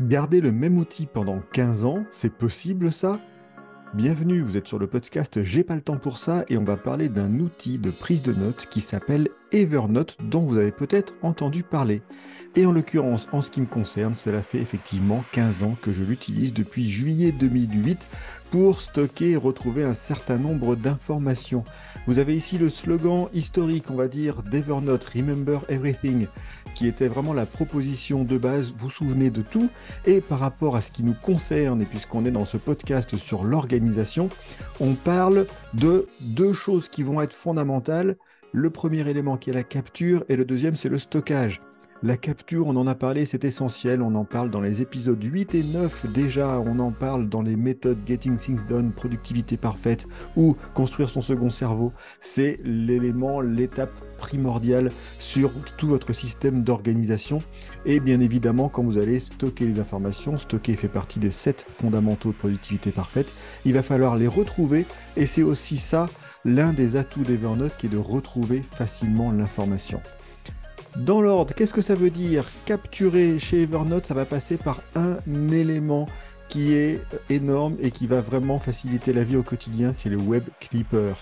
Garder le même outil pendant 15 ans, c'est possible ça? Bienvenue, vous êtes sur le podcast J'ai pas le temps pour ça et on va parler d'un outil de prise de notes qui s'appelle Evernote dont vous avez peut-être entendu parler. Et en l'occurrence, en ce qui me concerne, cela fait effectivement 15 ans que je l'utilise depuis juillet 2008 pour stocker et retrouver un certain nombre d'informations. Vous avez ici le slogan historique, on va dire, d'Evernote, Remember Everything, qui était vraiment la proposition de base, vous souvenez de tout, et par rapport à ce qui nous concerne, et puisqu'on est dans ce podcast sur l'organisation, on parle de deux choses qui vont être fondamentales. Le premier élément qui est la capture, et le deuxième c'est le stockage. La capture, on en a parlé, c'est essentiel, on en parle dans les épisodes 8 et 9 déjà, on en parle dans les méthodes Getting Things Done, productivité parfaite ou construire son second cerveau. C'est l'élément, l'étape primordiale sur tout votre système d'organisation. Et bien évidemment, quand vous allez stocker les informations, stocker fait partie des 7 fondamentaux de productivité parfaite, il va falloir les retrouver et c'est aussi ça l'un des atouts d'Evernote qui est de retrouver facilement l'information. Dans l'ordre, qu'est-ce que ça veut dire Capturer chez Evernote, ça va passer par un élément qui est énorme et qui va vraiment faciliter la vie au quotidien, c'est le Web Clipper.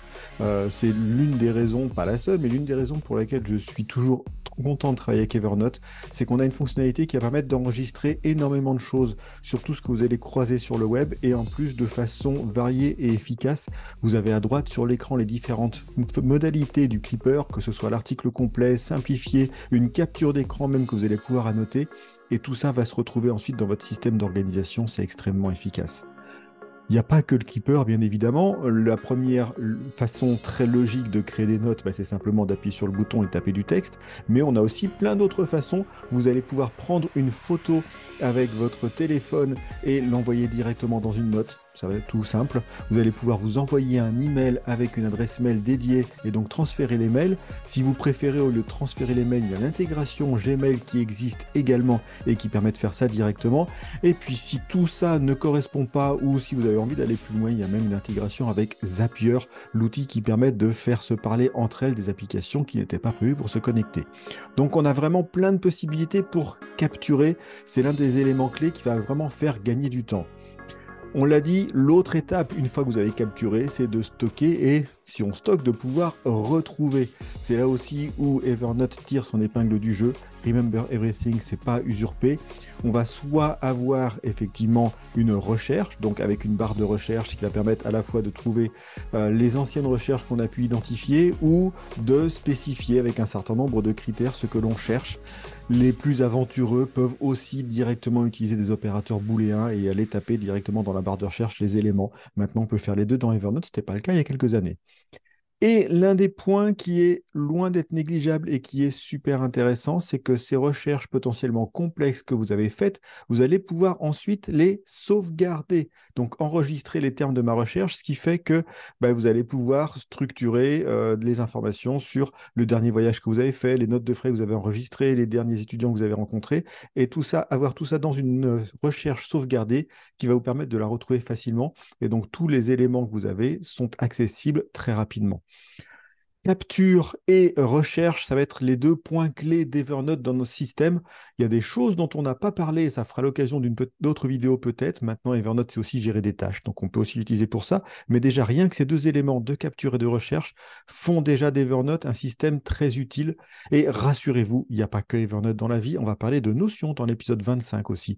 Euh, c'est l'une des raisons, pas la seule, mais l'une des raisons pour laquelle je suis toujours content de travailler avec Evernote, c'est qu'on a une fonctionnalité qui va permettre d'enregistrer énormément de choses sur tout ce que vous allez croiser sur le web et en plus de façon variée et efficace. Vous avez à droite sur l'écran les différentes modalités du Clipper, que ce soit l'article complet, simplifié, une capture d'écran même que vous allez pouvoir annoter. Et tout ça va se retrouver ensuite dans votre système d'organisation. C'est extrêmement efficace. Il n'y a pas que le Keeper, bien évidemment. La première façon très logique de créer des notes, bah, c'est simplement d'appuyer sur le bouton et taper du texte. Mais on a aussi plein d'autres façons. Vous allez pouvoir prendre une photo avec votre téléphone et l'envoyer directement dans une note. Ça va être tout simple. Vous allez pouvoir vous envoyer un email avec une adresse mail dédiée et donc transférer les mails. Si vous préférez, au lieu de transférer les mails, il y a l'intégration Gmail qui existe également et qui permet de faire ça directement. Et puis si tout ça ne correspond pas ou si vous avez envie d'aller plus loin, il y a même une intégration avec Zapier, l'outil qui permet de faire se parler entre elles des applications qui n'étaient pas prévues pour se connecter. Donc on a vraiment plein de possibilités pour capturer. C'est l'un des éléments clés qui va vraiment faire gagner du temps. On l'a dit, l'autre étape, une fois que vous avez capturé, c'est de stocker et, si on stocke, de pouvoir retrouver. C'est là aussi où Evernote tire son épingle du jeu. Remember Everything, c'est pas usurpé. On va soit avoir effectivement une recherche, donc avec une barre de recherche qui va permettre à la fois de trouver euh, les anciennes recherches qu'on a pu identifier ou de spécifier avec un certain nombre de critères ce que l'on cherche. Les plus aventureux peuvent aussi directement utiliser des opérateurs booléens et aller taper directement dans la barre de recherche les éléments. Maintenant, on peut faire les deux dans Evernote, ce n'était pas le cas il y a quelques années. Et l'un des points qui est loin d'être négligeable et qui est super intéressant, c'est que ces recherches potentiellement complexes que vous avez faites, vous allez pouvoir ensuite les sauvegarder. Donc enregistrer les termes de ma recherche, ce qui fait que bah, vous allez pouvoir structurer euh, les informations sur le dernier voyage que vous avez fait, les notes de frais que vous avez enregistrées, les derniers étudiants que vous avez rencontrés, et tout ça, avoir tout ça dans une euh, recherche sauvegardée qui va vous permettre de la retrouver facilement. Et donc tous les éléments que vous avez sont accessibles très rapidement. Capture et recherche, ça va être les deux points clés d'Evernote dans nos systèmes. Il y a des choses dont on n'a pas parlé, ça fera l'occasion d'une autre vidéo peut-être. Maintenant, Evernote, c'est aussi gérer des tâches, donc on peut aussi l'utiliser pour ça. Mais déjà, rien que ces deux éléments de capture et de recherche font déjà d'Evernote un système très utile. Et rassurez-vous, il n'y a pas que Evernote dans la vie, on va parler de Notion dans l'épisode 25 aussi.